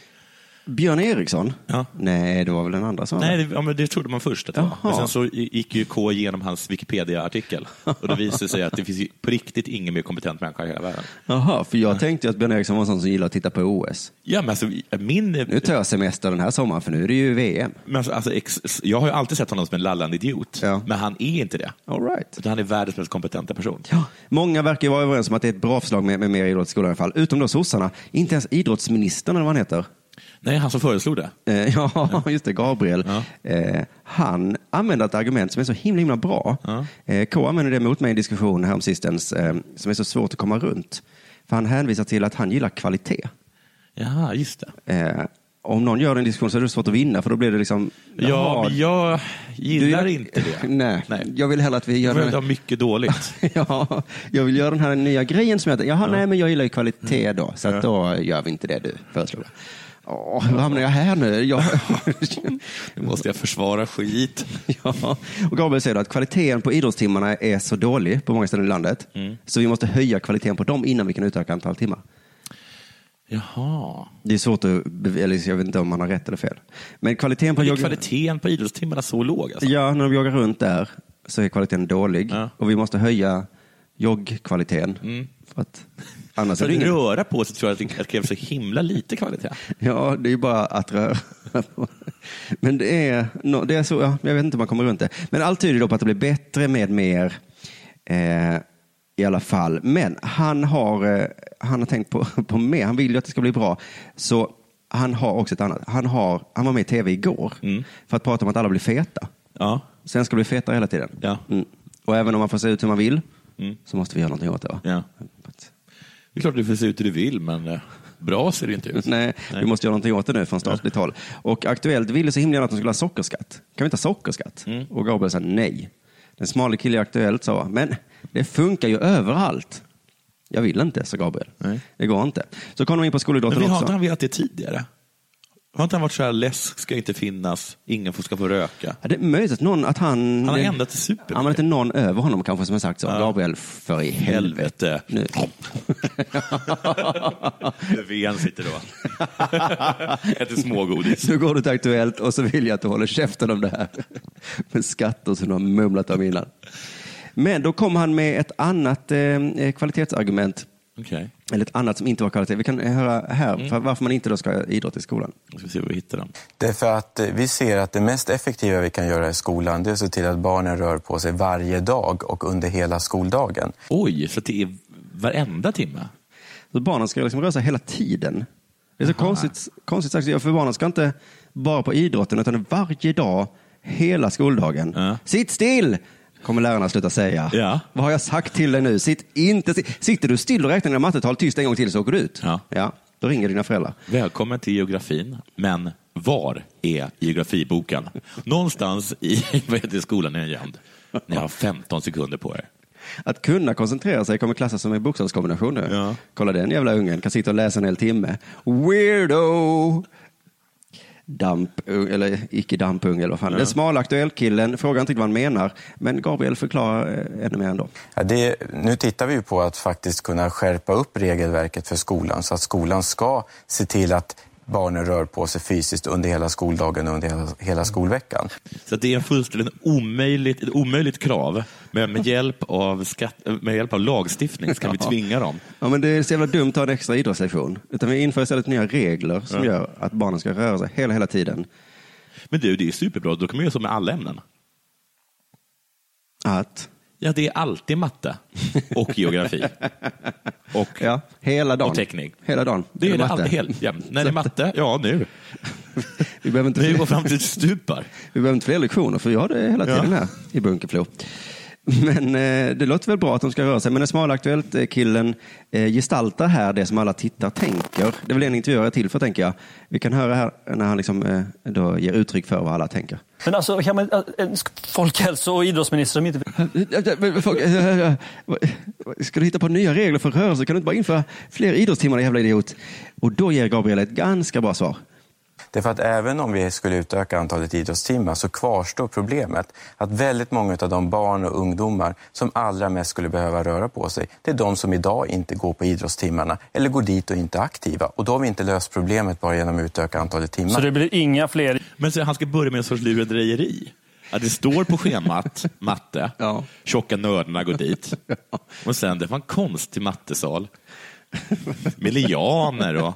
Björn Eriksson? Ja. Nej, det var väl den andra som Nej, det, ja, men det trodde man först. Att det var. Men sen så gick ju K igenom hans Wikipedia-artikel och det visade sig att det finns på riktigt ingen mer kompetent människa i hela världen. Jaha, för jag tänkte att Björn Eriksson var en sån som gillar att titta på OS. Ja, men alltså, min... Nu tar jag semester den här sommaren för nu är det ju VM. Men alltså, alltså, ex, jag har ju alltid sett honom som en lallande idiot, men han är inte det. All right. Utan han är världens mest kompetenta person. Ja, många verkar ju vara överens om att det är ett bra förslag med, med mer idrott i skolan i alla fall. Utom då sossarna. Inte ens idrottsministern eller vad han heter. Nej, han som föreslog det. Eh, ja, just det, Gabriel. Eh, han använder ett argument som är så himla, himla bra. Eh, K använder det mot mig i en diskussion häromsistens eh, som är så svårt att komma runt. För han hänvisar till att han gillar kvalitet. Ja, just det. Eh, om någon gör en diskussion så är det svårt att vinna för då blir det liksom... Ja, jaha, men jag gillar du- inte det. Nej, jag vill hellre att vi gör Det det. var mycket dåligt. ja, jag vill göra den här nya grejen som jag... Jaha, nej, men jag gillar ju kvalitet då, så Ja. då gör vi inte det du föreslog. Åh, hur hamnar jag här nu? Jag... Nu måste jag försvara skit. ja. Och Gabriel säger att kvaliteten på idrottstimmarna är så dålig på många ställen i landet, Mm. så vi måste höja kvaliteten på dem innan vi kan utöka antal timmar. Jaha. Det är svårt att, eller jag vet inte om man har rätt eller fel. Men kvaliteten på Är jogg... kvaliteten på idrottstimmarna så låg? Alltså? Ja, när de joggar runt där så är kvaliteten dålig och vi måste höja joggkvaliteten. Mm. För att annars För att ingen... röra på sig tror jag att det krävs så himla lite kvalitet. Ja, det är ju bara att röra. Men det är, det är så, ja, jag vet inte om man kommer runt det. Men allt tyder då på att det blir bättre med mer eh, i alla fall. Men han har, eh, han har tänkt på, på mer. Han vill ju att det ska bli bra. Så han har också ett annat. Han, har, han var med i tv igår för att prata om att alla blir feta. Ja. Sen ska bli fetare hela tiden. Ja. Mm. Och även om man får se ut hur man vill Mm. så måste vi göra någonting åt det. Va? Ja. Det är klart du får se ut hur du vill, men eh, bra ser det inte ut. Nej, vi måste göra någonting åt det nu från statligt håll. Och Aktuellt ville så himla gärna att de skulle ha sockerskatt. Kan vi inte ha sockerskatt? Mm. Och Gabriel sa nej. Den smala killen i Aktuellt sa, men det funkar ju överallt. Jag vill inte, sa Gabriel. Det går inte. Så kom de in på Men skolidrotten vi har också. inte velat det tidigare? Har inte han varit så här, läsk ska inte finnas, ingen ska få röka? Ja, det är möjligt att, någon, att han... Han har ändrat det supermycket. Han var inte någon över honom kanske som har sagt så. Ja. Gabriel, för i helvete. Nu. Löfven sitter då. Äter smågodis. Nu går du till Aktuellt och så vill jag att du håller käften om det här. Med skatter som du har mumlat om innan. Men då kom han med ett annat eh, kvalitetsargument. Okej. Eller ett annat som inte var kvalitet. Vi kan höra här Mm. för varför man inte då ska ha idrott i skolan. Nu ska vi se vad vi hittar den. Det är för att eh, vi ser att det mest effektiva vi kan göra i skolan det är att se till att barnen rör på sig varje dag och under hela skoldagen. Oj, så det är varenda timme? Så barnen ska liksom röra sig hela tiden. Det är så konstigt, konstigt sagt. För barnen ska inte bara på idrotten utan varje dag, hela skoldagen. Sitt still! Kommer lärarna sluta säga. Ja. Vad har jag sagt till dig nu? Sitt inte. Sitter du still och räknar dina mattetal tyst en gång till så åker du ut. Ja. Då ringer dina föräldrar. Välkommen till geografin, men var är geografiboken? Någonstans i vad heter skolan är den gömd. Ni har 15 sekunder på er. Att kunna koncentrera sig kommer klassas som en bokstavskombination nu. Kolla den jävla ungen, kan sitta och läsa en hel timme. Weirdo! Damp, eller icke dampung eller vad fan. Ja. Den smala aktuell-killen frågar inte vad han menar, men Gabriel förklarar eh, ännu mer ändå. Ja, det, nu tittar vi ju på att faktiskt kunna skärpa upp regelverket för skolan så att skolan ska se till att barnen rör på sig fysiskt under hela skoldagen och under hela, hela skolveckan. Så det är en fullständigt omöjligt, ett omöjligt krav, men med hjälp av, skatt, med hjälp av lagstiftning ska vi Ja. tvinga dem. Ja, men det är så jävla dumt att ha en extra idrottslektion. Utan vi inför istället nya regler som Ja. gör att barnen ska röra sig hela, hela tiden. Men du, det är superbra, då kan man göra så med alla ämnen. Att? Ja, det är alltid matte och geografi. Och, ja, hela dagen. och teknik. Hela dagen. Det är det matte. alltid, helt jämt. När det är matte, ja nu. Vi behöver inte fler- går fram till stupar. Vi behöver inte fler lektioner för vi har det hela tiden Ja. här i Bunkeflo. Men eh, det låter väl bra att de ska röra sig. Men den smala Aktuellt-killen eh, gestaltar här det som alla tittar tänker. Det är väl en intervjuare är till för, tänker jag. Vi kan höra här när han liksom, eh, då ger uttryck för vad alla tänker. Men alltså, kan man, äh, en folkhälso och idrottsminister som inte... Ska du hitta på nya regler för rörelse kan du inte bara införa fler idrottstimmar, jävla idiot. Och då ger Gabriel ett ganska bra svar. Därför att även om vi skulle utöka antalet idrottstimmar så kvarstår problemet att väldigt många av de barn och ungdomar som allra mest skulle behöva röra på sig, det är de som idag inte går på idrottstimmarna eller går dit och inte är aktiva. Och då har vi inte löst problemet bara genom att utöka antalet timmar. Så det blir inga fler... Men så han ska börja med en sorts lurendrejeri. Att det står på schemat, matte, tjocka nördarna går dit. Och sen, det var en konstig mattesal. Med lianer och...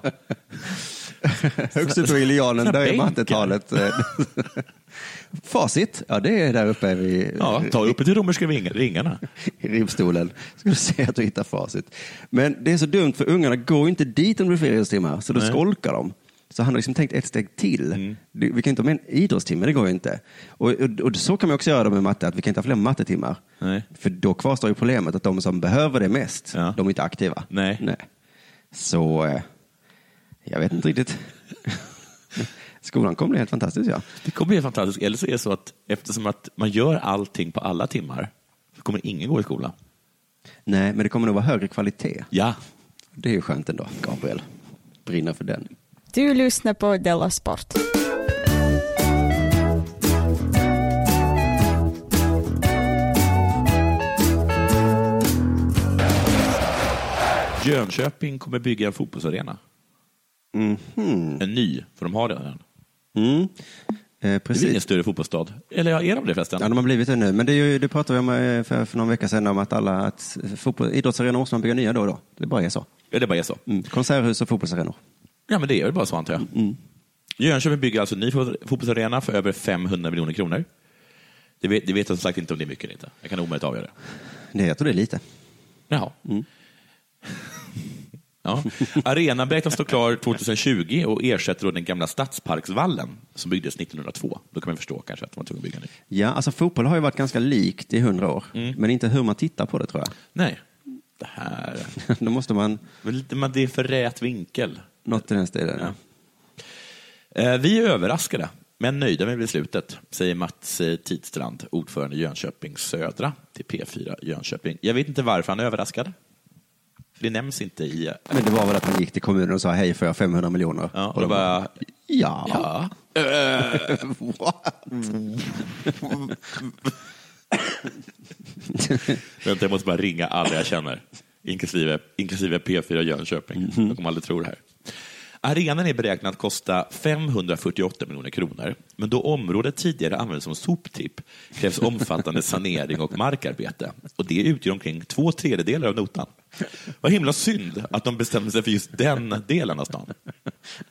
Högst upp på Ilianen, där är mattetalet. Facit, ja det är där uppe vid Ja, ta upp till romerska ringarna. i ribbstolen. Ska du se att du hittar facit. Men det är så dumt för ungarna går inte dit om det blir så då Nej. skolkar de. Så han har liksom tänkt ett steg till. Det- Vi kan inte ha med en idrottstimme, det går ju inte. Och, och, och så kan man också göra det med matte, att vi kan inte ha fler mattetimmar. Nej. För då kvarstår ju problemet att de som behöver det mest, de är inte aktiva. Nej. Så eh, jag vet inte riktigt. Skolan kommer bli helt fantastisk, ja. Det kommer bli fantastiskt. Eller så är det så att eftersom att man gör allting på alla timmar så kommer ingen gå i skolan. Nej, men det kommer nog vara högre kvalitet. Ja. Det är ju skönt ändå, Gabriel. Brinner för den. Du lyssnar på Della Sport. Jönköping kommer bygga en fotbollsarena. Mhm. En ny, för de har redan. Mm. Eh, Det är precis. ingen större fotbollsstad. Eller ja, är de det förresten? Ja, de har blivit det nu. Men det, är ju, det pratade vi om eh, för, för någon vecka sedan om att alla att fotboll, idrottsarenor måste man bygga nya då och då. Det bara är så. Ja, det bara är så. Mm. Konserthus och fotbollsarenor. Ja, men det är väl bara så antar jag. Mm. Jönköping bygger alltså en ny fot- fotbollsarena för över 500 miljoner kronor. Det vet, det vet jag som sagt inte om det är mycket eller inte. Jag kan omöjligt avgöra det. Det, jag tror det är lite. Jaha. Mm. Ja. Arenan beräknas stå klar 2020 och ersätter då den gamla Stadsparksvallen som byggdes 1902. Då kan man förstå kanske att de var tvungna att bygga ny. Ja, alltså fotboll har ju varit ganska likt i hundra år. Mm. Men inte hur man tittar på det tror jag. Nej, det här... Då måste man... Men det är för rät vinkel. Något i den stilen. Ja. Eh, Vi är överraskade, men nöjda med beslutet, säger Mats eh, Tidstrand, ordförande i Jönköping Södra till P4 Jönköping. Jag vet inte varför han är överraskad. För det nämns inte i... Men det var väl att han gick till kommunen och sa hej får jag 500 miljoner? Ja, och då bara... Ja. Ja. Vänta, jag måste bara ringa alla jag känner, inklusive, inklusive P4 Jönköping. De kommer aldrig tro det här. Arenan är beräknad att kosta 548 miljoner kronor, men då området tidigare användes som soptipp krävs omfattande sanering och markarbete. Och det utgör omkring två tredjedelar av notan. Vad himla synd att de bestämde sig för just den delen av stan.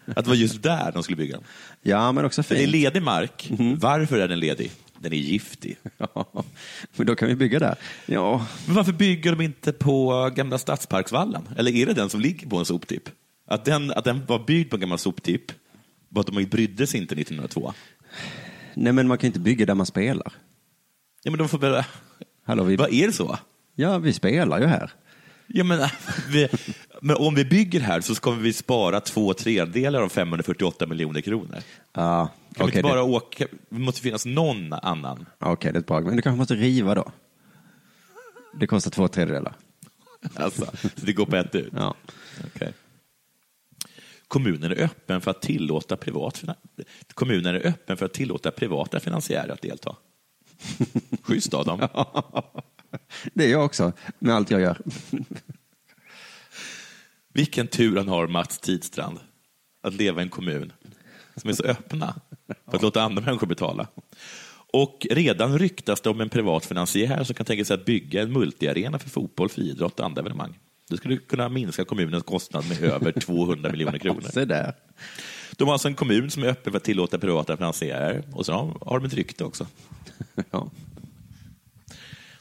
Att det var just där de skulle bygga. Ja, men också Det är fint. ledig mark. Varför är den ledig? Den är giftig. Ja, men då kan vi bygga där. Ja, Men varför bygger de inte på gamla Stadsparksvallen? Eller är det den som ligger på en soptipp? Att den, att den var byggd på en gammal soptipp, bara att de brydde sig inte 1902. nej men man kan inte bygga där man spelar. Ja, men de får väl... Hallå, vi... Vad är det så? Ja, vi spelar ju här. Ja, men, vi, men om vi bygger här så ska vi spara två tredjedelar av 548 miljoner kronor. Ja, Kan vi okej. inte bara det... åka? Det måste finnas någon annan. Okej, det är bra. Men du kanske måste riva då? Det kostar två tredjedelar. Alltså, så det går på ett ut? Ja. Okej. Kommunen är öppen för att tillåta privat Kommunen är öppen för att tillåta privata finansiärer att delta. Schysst av dem. Det är jag också, med allt jag gör. Vilken tur han har, Mats Tidstrand, att leva i en kommun som är så öppna för att låta andra människor betala. Och redan ryktas det om en privat finansiär som kan tänka sig att bygga en multiarena för fotboll, friidrott och andra evenemang. Det skulle kunna minska kommunens kostnad med över 200 miljoner kronor. Se där. De har alltså en kommun som är öppen för att tillåta privata finansiärer och så har- de ett rykte också. Ja.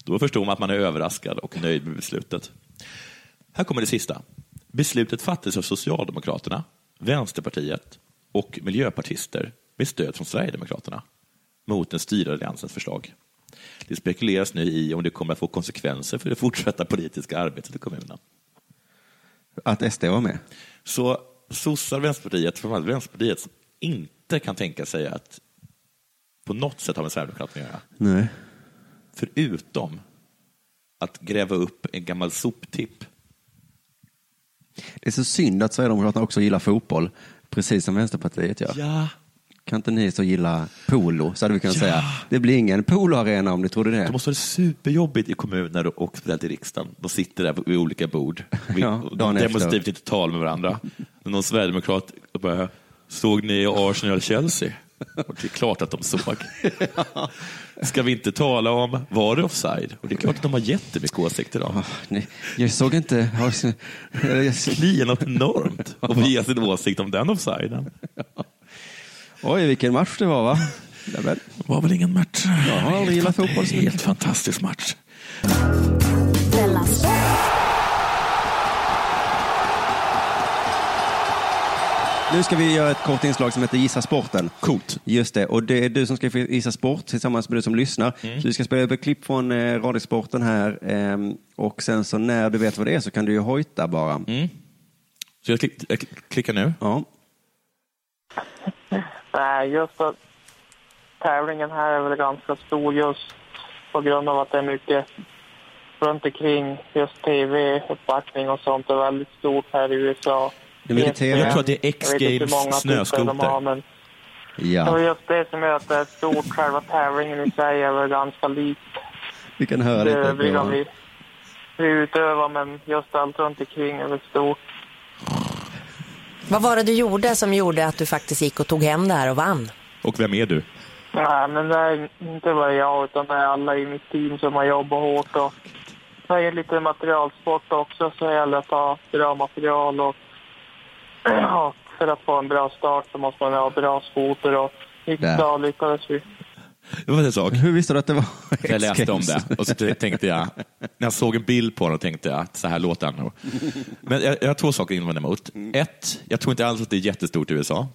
Då förstår man att man är överraskad och nöjd med beslutet. Här kommer det sista. Beslutet fattades av Socialdemokraterna, Vänsterpartiet och miljöpartister med stöd från Sverigedemokraterna mot den styrande alliansens förslag. Det spekuleras nu i om det kommer att få konsekvenser för det fortsatta politiska arbetet i kommunen. Att SD var med? Så sossar, Vänsterpartiet, framförallt Vänsterpartiet, som inte kan tänka sig att på något sätt ha med Sverigedemokraterna att göra. Nej. Förutom att gräva upp en gammal soptipp. Det är så synd att Sverigedemokraterna också gillar fotboll, precis som Vänsterpartiet gör. Ja. Kan inte ni så gilla polo, så hade vi kunnat Ja. säga. Det blir ingen poloarena om ni trodde det. Det måste vara superjobbigt i kommuner och speciellt i riksdagen. De sitter där vid olika bord. Ja, och demonstrativt inte talar med varandra. Någon sverigedemokrat bara, såg ni Arsenal-Chelsea? Och det är klart att de såg. Ska vi inte tala om, var det offside? Och det är klart att de har jättemycket åsikter om. Nej, jag såg inte... Jag- Kliar något enormt och ge sin åsikt om den offsiden. Oj, vilken match det var va? Det var väl ingen match. Jag har aldrig gillat fotboll så. Helt fantastisk match. Nu ska vi göra ett kort inslag som heter Gissa sporten. Coolt. Just det, och det är du som ska gissa sport tillsammans med du som lyssnar. Mm. Så vi ska spela upp ett klipp från eh, Radiosporten här ehm, och sen så när du vet vad det är så kan du ju hojta bara. Mm. Så jag, klick, jag klickar nu. Ja. Nej, just att tävlingen här är väl ganska stor just på grund av att det är mycket runt omkring just tv-uppbackning och sånt är väldigt stort här i USA. Det mycket TV. Jag tror att det är Jag vet X-Games snöskoter. har, men Det Ja, var just det som gör att det är stort. Själva tävlingen i sig är väl ganska lik vi kan höra det lite. övriga på- vi, vi utövar, men just allt runt omkring är väl stort. Vad var det du gjorde som gjorde att du faktiskt gick och tog hem det här och vann? Och vem är du? Nej, men det är inte bara jag, utan det är alla i mitt team som har jobbat hårt. Och det är lite materialsport också, så det gäller att ha bra material. Och, och för att få en bra start så måste man ha bra skoter. Och bra lyckades vi. Det var en sak. Hur visste du att det var Jag läste om det och så tänkte jag, när jag såg en bild på honom tänkte jag att så här låter han nog. Men jag, jag har två saker att invända emot. Ett, jag tror inte alls att det är jättestort i USA.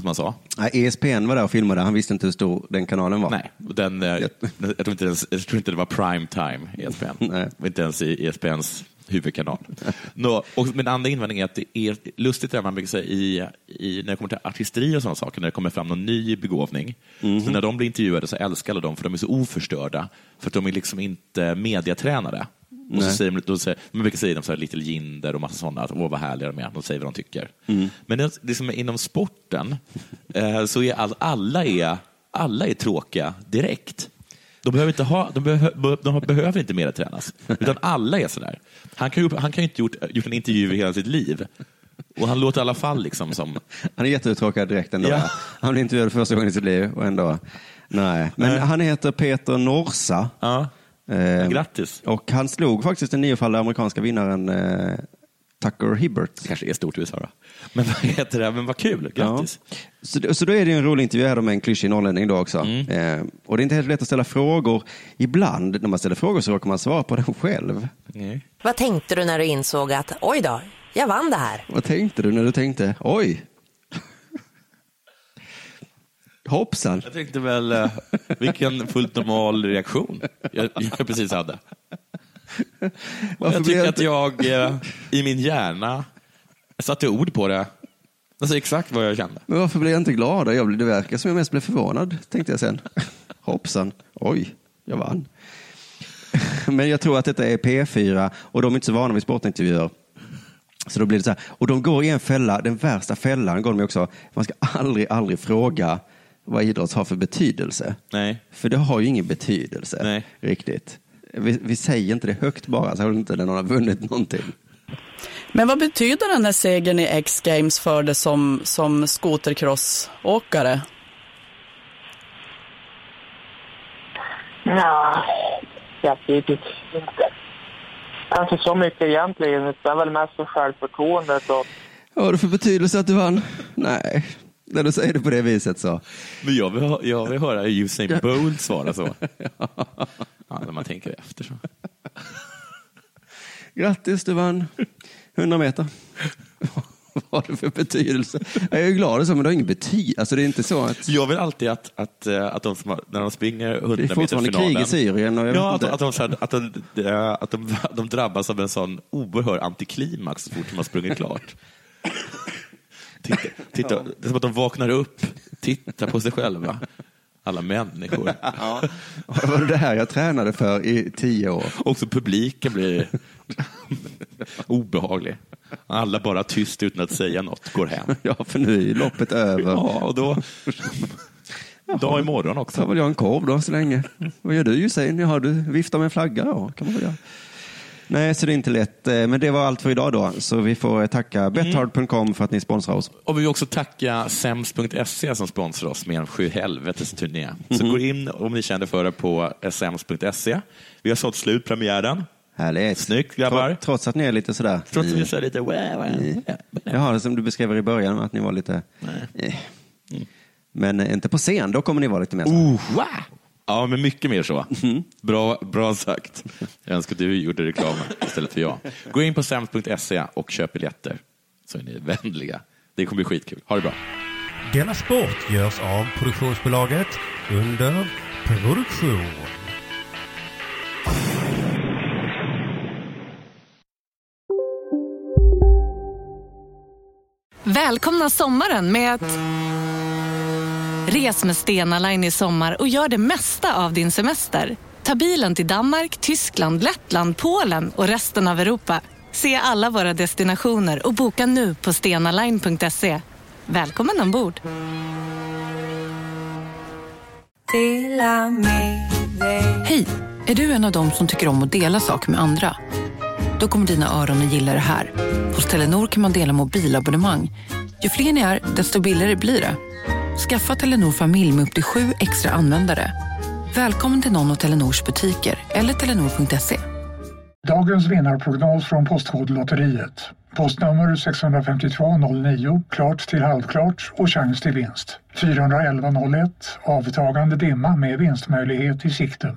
Som han sa. Nej, ESPN var där och filmade, han visste inte hur stor den kanalen var. Nej, den, eh, jag, tror inte ens, jag tror inte det var prime time ESPN. Nej. Inte ens i ESPNs huvudkanal. Nå, och min andra invändning är att det är lustigt det man brukar säga i, i, när det kommer till artisteri och sådana saker, när det kommer fram någon ny begåvning. Mhm. Så när de blir intervjuade så älskar alla dem för de är så oförstörda, för att de är liksom inte mediatränade. Och så säger de, då säger, man brukar säga de så här Little Jinder och massa sådana, att åh vad härliga de är, de säger vad de tycker. Mm. Men det, det som är inom sporten eh, så är all, alla, är alla är tråkiga direkt. De behöver inte, ha, de behö, de behöver inte mer tränas, utan alla är sådär. Han kan ju han kan ju inte gjort, gjort en intervju i hela sitt liv. Och han låter i alla fall liksom som... Han är jätteuttråkad direkt ändå. Ja. Han blev intervjuad första gången i sitt liv och ändå, nej. Men Nej. han heter Peter Norsa. Ja. Eh, Grattis. Och han slog faktiskt den niofaldiga amerikanska vinnaren eh, Tucker Hibbert. Det kanske är stort i USA då. Men vad heter det? Men vad kul, grattis. Ja. Så, så då är det ju en rolig intervju här med en klyschig norrlänning då också. Mm. Eh, och det är inte helt lätt att ställa frågor. Ibland när man ställer frågor så råkar man svara på dem själv. Nej. Vad tänkte du när du insåg att oj då, jag vann det här? Vad tänkte du när du tänkte, oj? Hoppsan. Jag tänkte väl, eh, vilken fullt normal reaktion jag, jag precis hade. Jag tycker att jag eh, i min hjärna satte ord på det. Alltså exakt vad jag kände. Men varför blev jag inte glad? Jag blev, det verkar som jag mest blev förvånad, tänkte jag sen. Hoppsan, oj, jag vann. Men jag tror att detta är P4 och de är inte så vana vid sportintervjuer. Så då blir det så här. Och de går i en fälla, den värsta fällan går de också. Man ska aldrig, aldrig fråga vad idrott har för betydelse. Nej. För det har ju ingen betydelse Nej. riktigt. Vi, vi säger inte det högt bara, så har inte någon har vunnit någonting. Men vad betyder den här segern i X-Games för dig som, som skotercrossåkare? Ja, jag vet inte. Kanske så mycket egentligen. Det är väl mest för självförtroendet och Vad har det för betydelse att du vann? Nej, när du säger det på det viset så. Men jag vill, jag vill höra Usain Bolt svara så. Ja, när man tänker efter så. Grattis, du vann 100 meter. Vad har det för betydelse? Jag är glad så, men det har ingen betydelse. Alltså, det är inte så att... Jag vill alltid att, att, eh, att de som har, när de springer 100 Det är fortfarande krig i Syrien. Och jag Ja, att, att, de, att, de, att de, de drabbas av en sån oerhörd antiklimax så fort de har sprungit klart. Titta, titta, det är som att de vaknar upp, tittar på sig själva. Alla människor. Ja. Det var det här jag tränade för i tio år. Också publiken blir obehaglig. Alla bara tyst utan att säga något, går hem. Ja, för nu är ju loppet över. Ja, och då... Dag imorgon också. tar väl jag en korv då så länge. Vad gör du Usain? Jaha, du viftar med en flagga då. Kan man väl göra. Nej, så det är inte lätt. Eh, Men det var allt för idag då. Så vi får tacka Betthard.com för att ni sponsrar oss. Och vi vill också tacka Sems.se som sponsrar oss med en sjuhelvetes turné. Så Mhm. gå in om ni känner för det på sems.se. Vi har sålt slut premiären. Härligt. Snyggt grabbar. Tro- Trots att ni är lite sådär. Trots att vi Mm. säger lite. Jaha, som du beskrev i början, att ni var lite... Eh. Men eh, inte på scen, då kommer ni vara lite mer så. Uh. Ja, men mycket mer så. Bra, bra sagt. Jag önskar att du gjorde reklam istället för jag. Gå in på sems.se och köp biljetter så är ni vänliga. Det kommer bli skitkul. Ha det bra. Denna sport görs av produktionsbolaget under produktion. Välkomna sommaren med att... Res med Stena Line i sommar och gör det mesta av din semester. Ta bilen till Danmark, Tyskland, Lettland, Polen och resten av Europa. Se alla våra destinationer och boka nu på stenaline.se. Välkommen ombord! Hej! Är du en av dem som tycker om att dela saker med andra? Då kommer dina öron att gilla det här. Hos Telenor kan man dela mobilabonnemang. Ju fler ni är, desto billigare blir det. Skaffa Telenor familj med upp till sju extra användare. Välkommen till någon av Telenors butiker eller telenor.se. Dagens vinnarprognos från Postkodlotteriet. Postnummer 65209, klart till halvklart och chans till vinst. 41101, avtagande dimma med vinstmöjlighet i sikte.